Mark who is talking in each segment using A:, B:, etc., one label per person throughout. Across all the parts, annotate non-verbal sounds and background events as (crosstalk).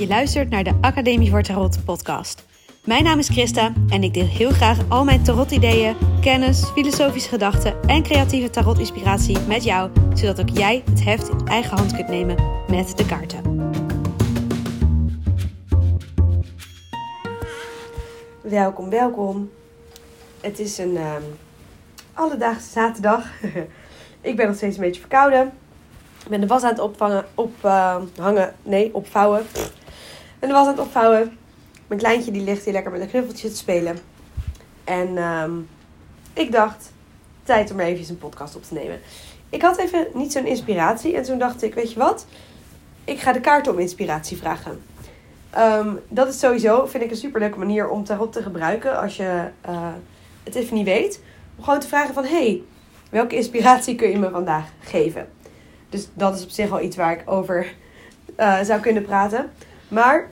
A: Je luistert naar de Academie voor Tarot podcast. Mijn naam is Christa en ik deel heel graag al mijn tarot-ideeën, kennis, filosofische gedachten en creatieve tarot-inspiratie met jou, zodat ook jij het heft in eigen hand kunt nemen met de kaarten.
B: Welkom, welkom. Het is een ehm alledaagse zaterdag. (laughs) ik ben nog steeds een beetje verkouden. Ik ben de was aan het opvangen, ophangen, nee, opvouwen. Ben de was aan het opvouwen. Mijn kleintje die ligt hier lekker met een knuffeltje te spelen. En ehm, ik dacht, tijd om even een podcast op te nemen. Ik had even niet zo'n inspiratie. En toen dacht ik, weet je wat? Ik ga de kaarten om inspiratie vragen. Ehm, dat is sowieso, vind ik, een superleuke manier om tarot te gebruiken. Als je eh, het even niet weet. Om gewoon te vragen van, hey, welke inspiratie kun je me vandaag geven? Dus dat is op zich al iets waar ik over eh, zou kunnen praten. Maar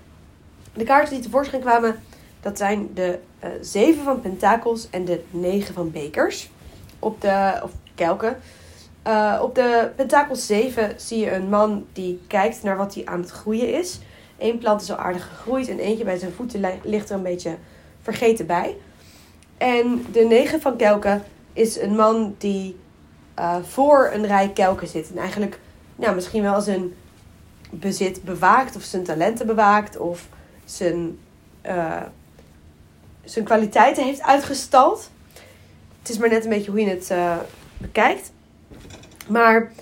B: de kaarten die tevoorschijn kwamen, dat zijn de eh, zeven van pentakels en de negen van bekers. Op de, of kelken. Eh, op de pentakels 7 zie je een man die kijkt naar wat hij aan het groeien is. Eén plant is al aardig gegroeid en eentje bij zijn voeten li- ligt er een beetje vergeten bij. En de negen van kelken is een man die eh, voor een rij kelken zit. En eigenlijk nou, misschien wel zijn bezit bewaakt of zijn talenten bewaakt of zijn, eh, zijn kwaliteiten heeft uitgestald. Het is maar net een beetje hoe je het eh, bekijkt. Maar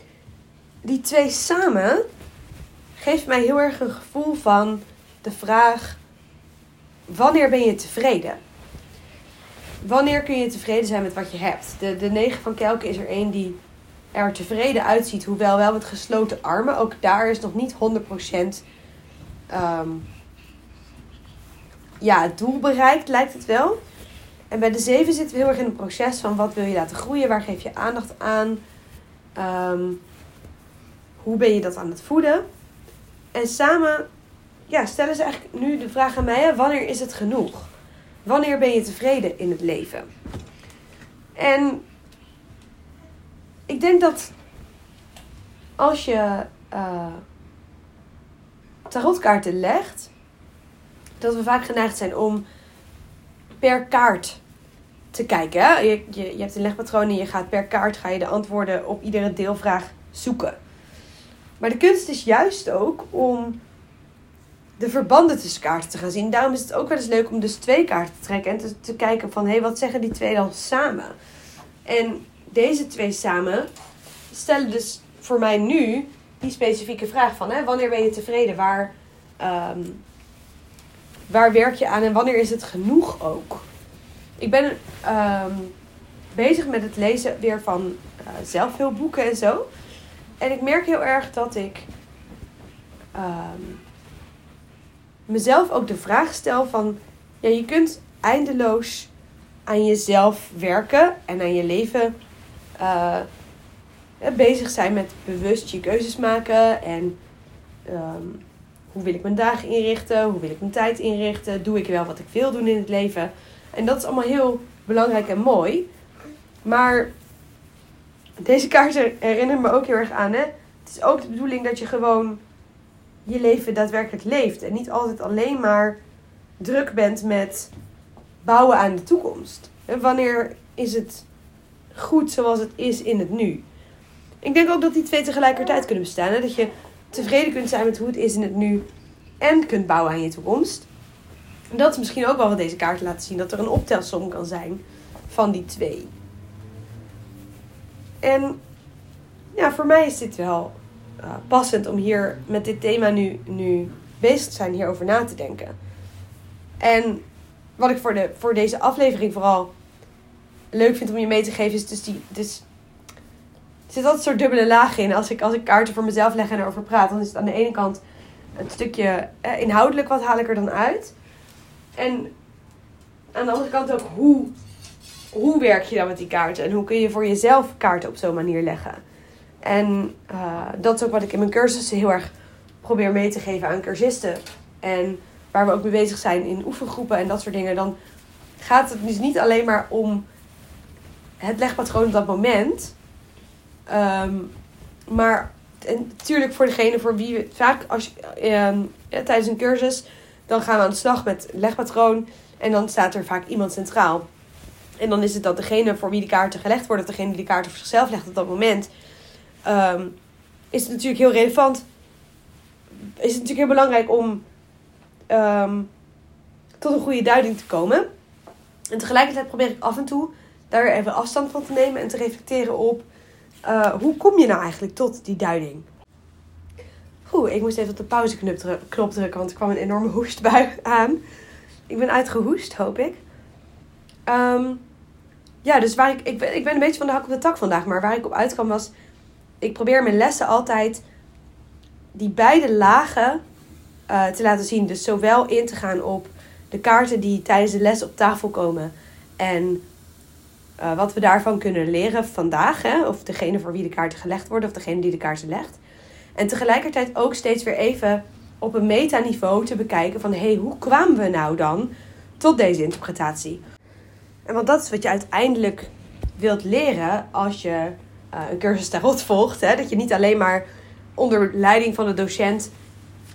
B: die twee samen geeft mij heel erg een gevoel van de vraag: wanneer ben je tevreden? Wanneer kun je tevreden zijn met wat je hebt? De, de negen van Kelken is er één die er tevreden uitziet, hoewel wel met gesloten armen. Ook daar is nog niet 100% ehm, ja, het doel bereikt, lijkt het wel. En bij de zeven zitten we heel erg in een proces van wat wil je laten groeien, waar geef je aandacht aan, Ehm, hoe ben je dat aan het voeden. En samen ja, stellen ze eigenlijk nu de vraag aan mij: wanneer is het genoeg? Wanneer ben je tevreden in het leven? En ik denk dat als je eh, tarotkaarten legt, dat we vaak geneigd zijn om per kaart te kijken. Je, je, je hebt een legpatroon en je gaat per kaart ga je de antwoorden op iedere deelvraag zoeken. Maar de kunst is juist ook om de verbanden tussen kaarten te gaan zien. Daarom is het ook wel eens leuk om dus twee kaarten te trekken en te, te kijken van hé, hey, wat zeggen die twee dan samen? En deze twee samen stellen dus voor mij nu die specifieke vraag van hè, wanneer ben je tevreden? Waar, ehm, waar werk je aan en wanneer is het genoeg ook? Ik ben ehm, bezig met het lezen weer van uh, zelfhulpboeken en zo. En ik merk heel erg dat ik ehm, mezelf ook de vraag stel van... Ja, je kunt eindeloos aan jezelf werken en aan je leven uh, bezig zijn met bewust je keuzes maken. En um, hoe wil ik mijn dagen inrichten? Hoe wil ik mijn tijd inrichten? Doe ik wel wat ik wil doen in het leven? En dat is allemaal heel belangrijk en mooi. Maar deze kaarten herinneren me ook heel erg aan. Hè? Het is ook de bedoeling dat je gewoon je leven daadwerkelijk leeft. En niet altijd alleen maar druk bent met bouwen aan de toekomst. Wanneer is het goed zoals het is in het nu? Ik denk ook dat die twee tegelijkertijd kunnen bestaan. Hè? Dat je tevreden kunt zijn met hoe het is in het nu en kunt bouwen aan je toekomst. En dat is misschien ook wel wat deze kaart laten zien. Dat er een optelsom kan zijn van die twee. En ja, voor mij is dit wel uh, passend om hier met dit thema nu, nu bezig te zijn, hierover na te denken. En wat ik voor, de, voor deze aflevering vooral leuk vind om je mee te geven, is dus die. Dus, er zit altijd een soort dubbele laag in. Als ik, als ik kaarten voor mezelf leg en erover praat, dan is het aan de ene kant een stukje eh, inhoudelijk, wat haal ik er dan uit? En aan de andere kant ook hoe, hoe werk je dan met die kaarten? En hoe kun je voor jezelf kaarten op zo'n manier leggen? En uh, dat is ook wat ik in mijn cursussen heel erg probeer mee te geven aan cursisten. En waar we ook mee bezig zijn in oefengroepen en dat soort dingen. Dan gaat het dus niet alleen maar om het legpatroon op dat moment. Um, maar en natuurlijk voor degene voor wie we vaak als ehm, tijdens een cursus, dan gaan we aan de slag met legpatroon. En dan staat er vaak iemand centraal. En dan is het dat degene voor wie de kaarten gelegd worden, degene die de kaarten voor zichzelf legt op dat moment, ehm, is het natuurlijk heel relevant. Is het natuurlijk heel belangrijk om ehm, tot een goede duiding te komen. En tegelijkertijd probeer ik af en toe daar even afstand van te nemen en te reflecteren op uh, hoe kom je nou eigenlijk tot die duiding. Oeh, ik moest even op de pauzeknop drukken, want er kwam een enorme hoestbui (laughs) aan. Ik ben uitgehoest, hoop ik. Um, ja, dus waar ik, ik, ben, ik ben een beetje van de hak op de tak vandaag. Maar waar ik op uitkwam was, ik probeer mijn lessen altijd die beide lagen uh, te laten zien. Dus zowel in te gaan op de kaarten die tijdens de les op tafel komen. En uh, wat we daarvan kunnen leren vandaag. Hè? Of degene voor wie de kaarten gelegd worden, of degene die de kaarten legt. En tegelijkertijd ook steeds weer even op een metaniveau te bekijken van... hé, hey, hoe kwamen we nou dan tot deze interpretatie? En want dat is wat je uiteindelijk wilt leren als je uh, een cursus tarot volgt. Hè? Dat je niet alleen maar onder leiding van de docent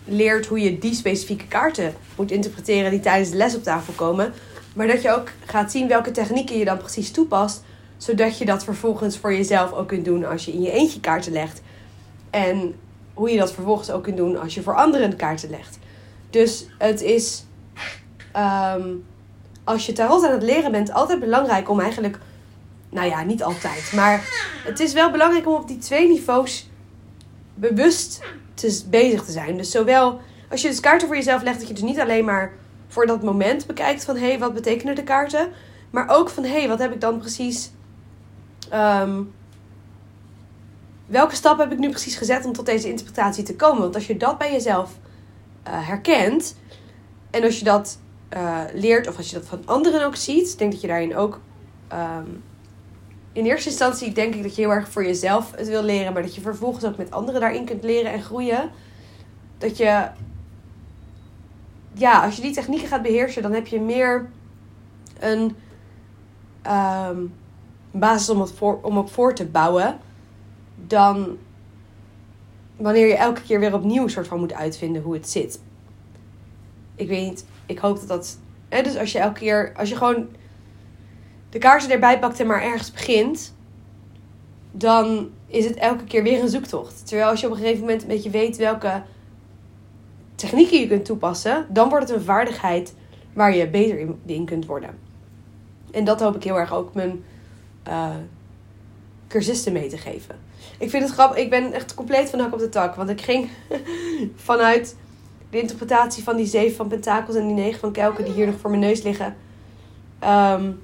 B: leert hoe je die specifieke kaarten moet interpreteren die tijdens de les op tafel komen. Maar dat je ook gaat zien welke technieken je dan precies toepast. Zodat je dat vervolgens voor jezelf ook kunt doen als je in je eentje kaarten legt. En hoe je dat vervolgens ook kunt doen als je voor anderen kaarten legt. Dus het is, um, als je tarot aan het leren bent, altijd belangrijk om eigenlijk, nou ja, niet altijd, maar het is wel belangrijk om op die twee niveaus bewust te, bezig te zijn. Dus zowel als je dus kaarten voor jezelf legt, dat je dus niet alleen maar voor dat moment bekijkt van hé, hey, wat betekenen de kaarten, maar ook van hé, hey, wat heb ik dan precies. Um, welke stap heb ik nu precies gezet om tot deze interpretatie te komen? Want als je dat bij jezelf uh, herkent en als je dat uh, leert of als je dat van anderen ook ziet, denk dat je daarin ook. Um, in eerste instantie denk ik dat je heel erg voor jezelf het wil leren, maar dat je vervolgens ook met anderen daarin kunt leren en groeien. Dat je, ja, als je die technieken gaat beheersen, dan heb je meer een um, basis om, het voor, om op voor te bouwen dan wanneer je elke keer weer opnieuw soort van moet uitvinden hoe het zit. Ik weet niet, ik hoop dat dat. Hè, dus als je elke keer, als je gewoon de kaarten erbij pakt en maar ergens begint, dan is het elke keer weer een zoektocht. Terwijl als je op een gegeven moment een beetje weet welke technieken je kunt toepassen, dan wordt het een vaardigheid waar je beter in, kunt worden. En dat hoop ik heel erg ook mijn uh, cursisten mee te geven. Ik vind het grappig. Ik ben echt compleet van hak op de tak. Want ik ging (laughs) vanuit de interpretatie van die zeven van pentakels en die negen van kelken die hier nog voor mijn neus liggen. Um,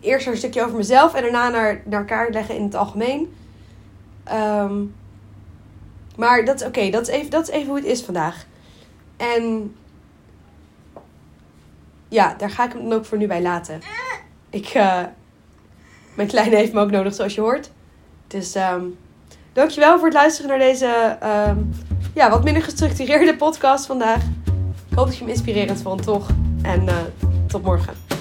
B: eerst een stukje over mezelf en daarna naar, naar elkaar leggen in het algemeen. Um, maar dat oké, dat, is even, dat is even hoe het is vandaag. En ja, daar ga ik hem dan ook voor nu bij laten. Ik, uh, mijn kleine heeft me ook nodig, zoals je hoort. Dus um, dankjewel voor het luisteren naar deze um, ja, wat minder gestructureerde podcast vandaag. Ik hoop dat je hem inspirerend vond, toch? En uh, tot morgen.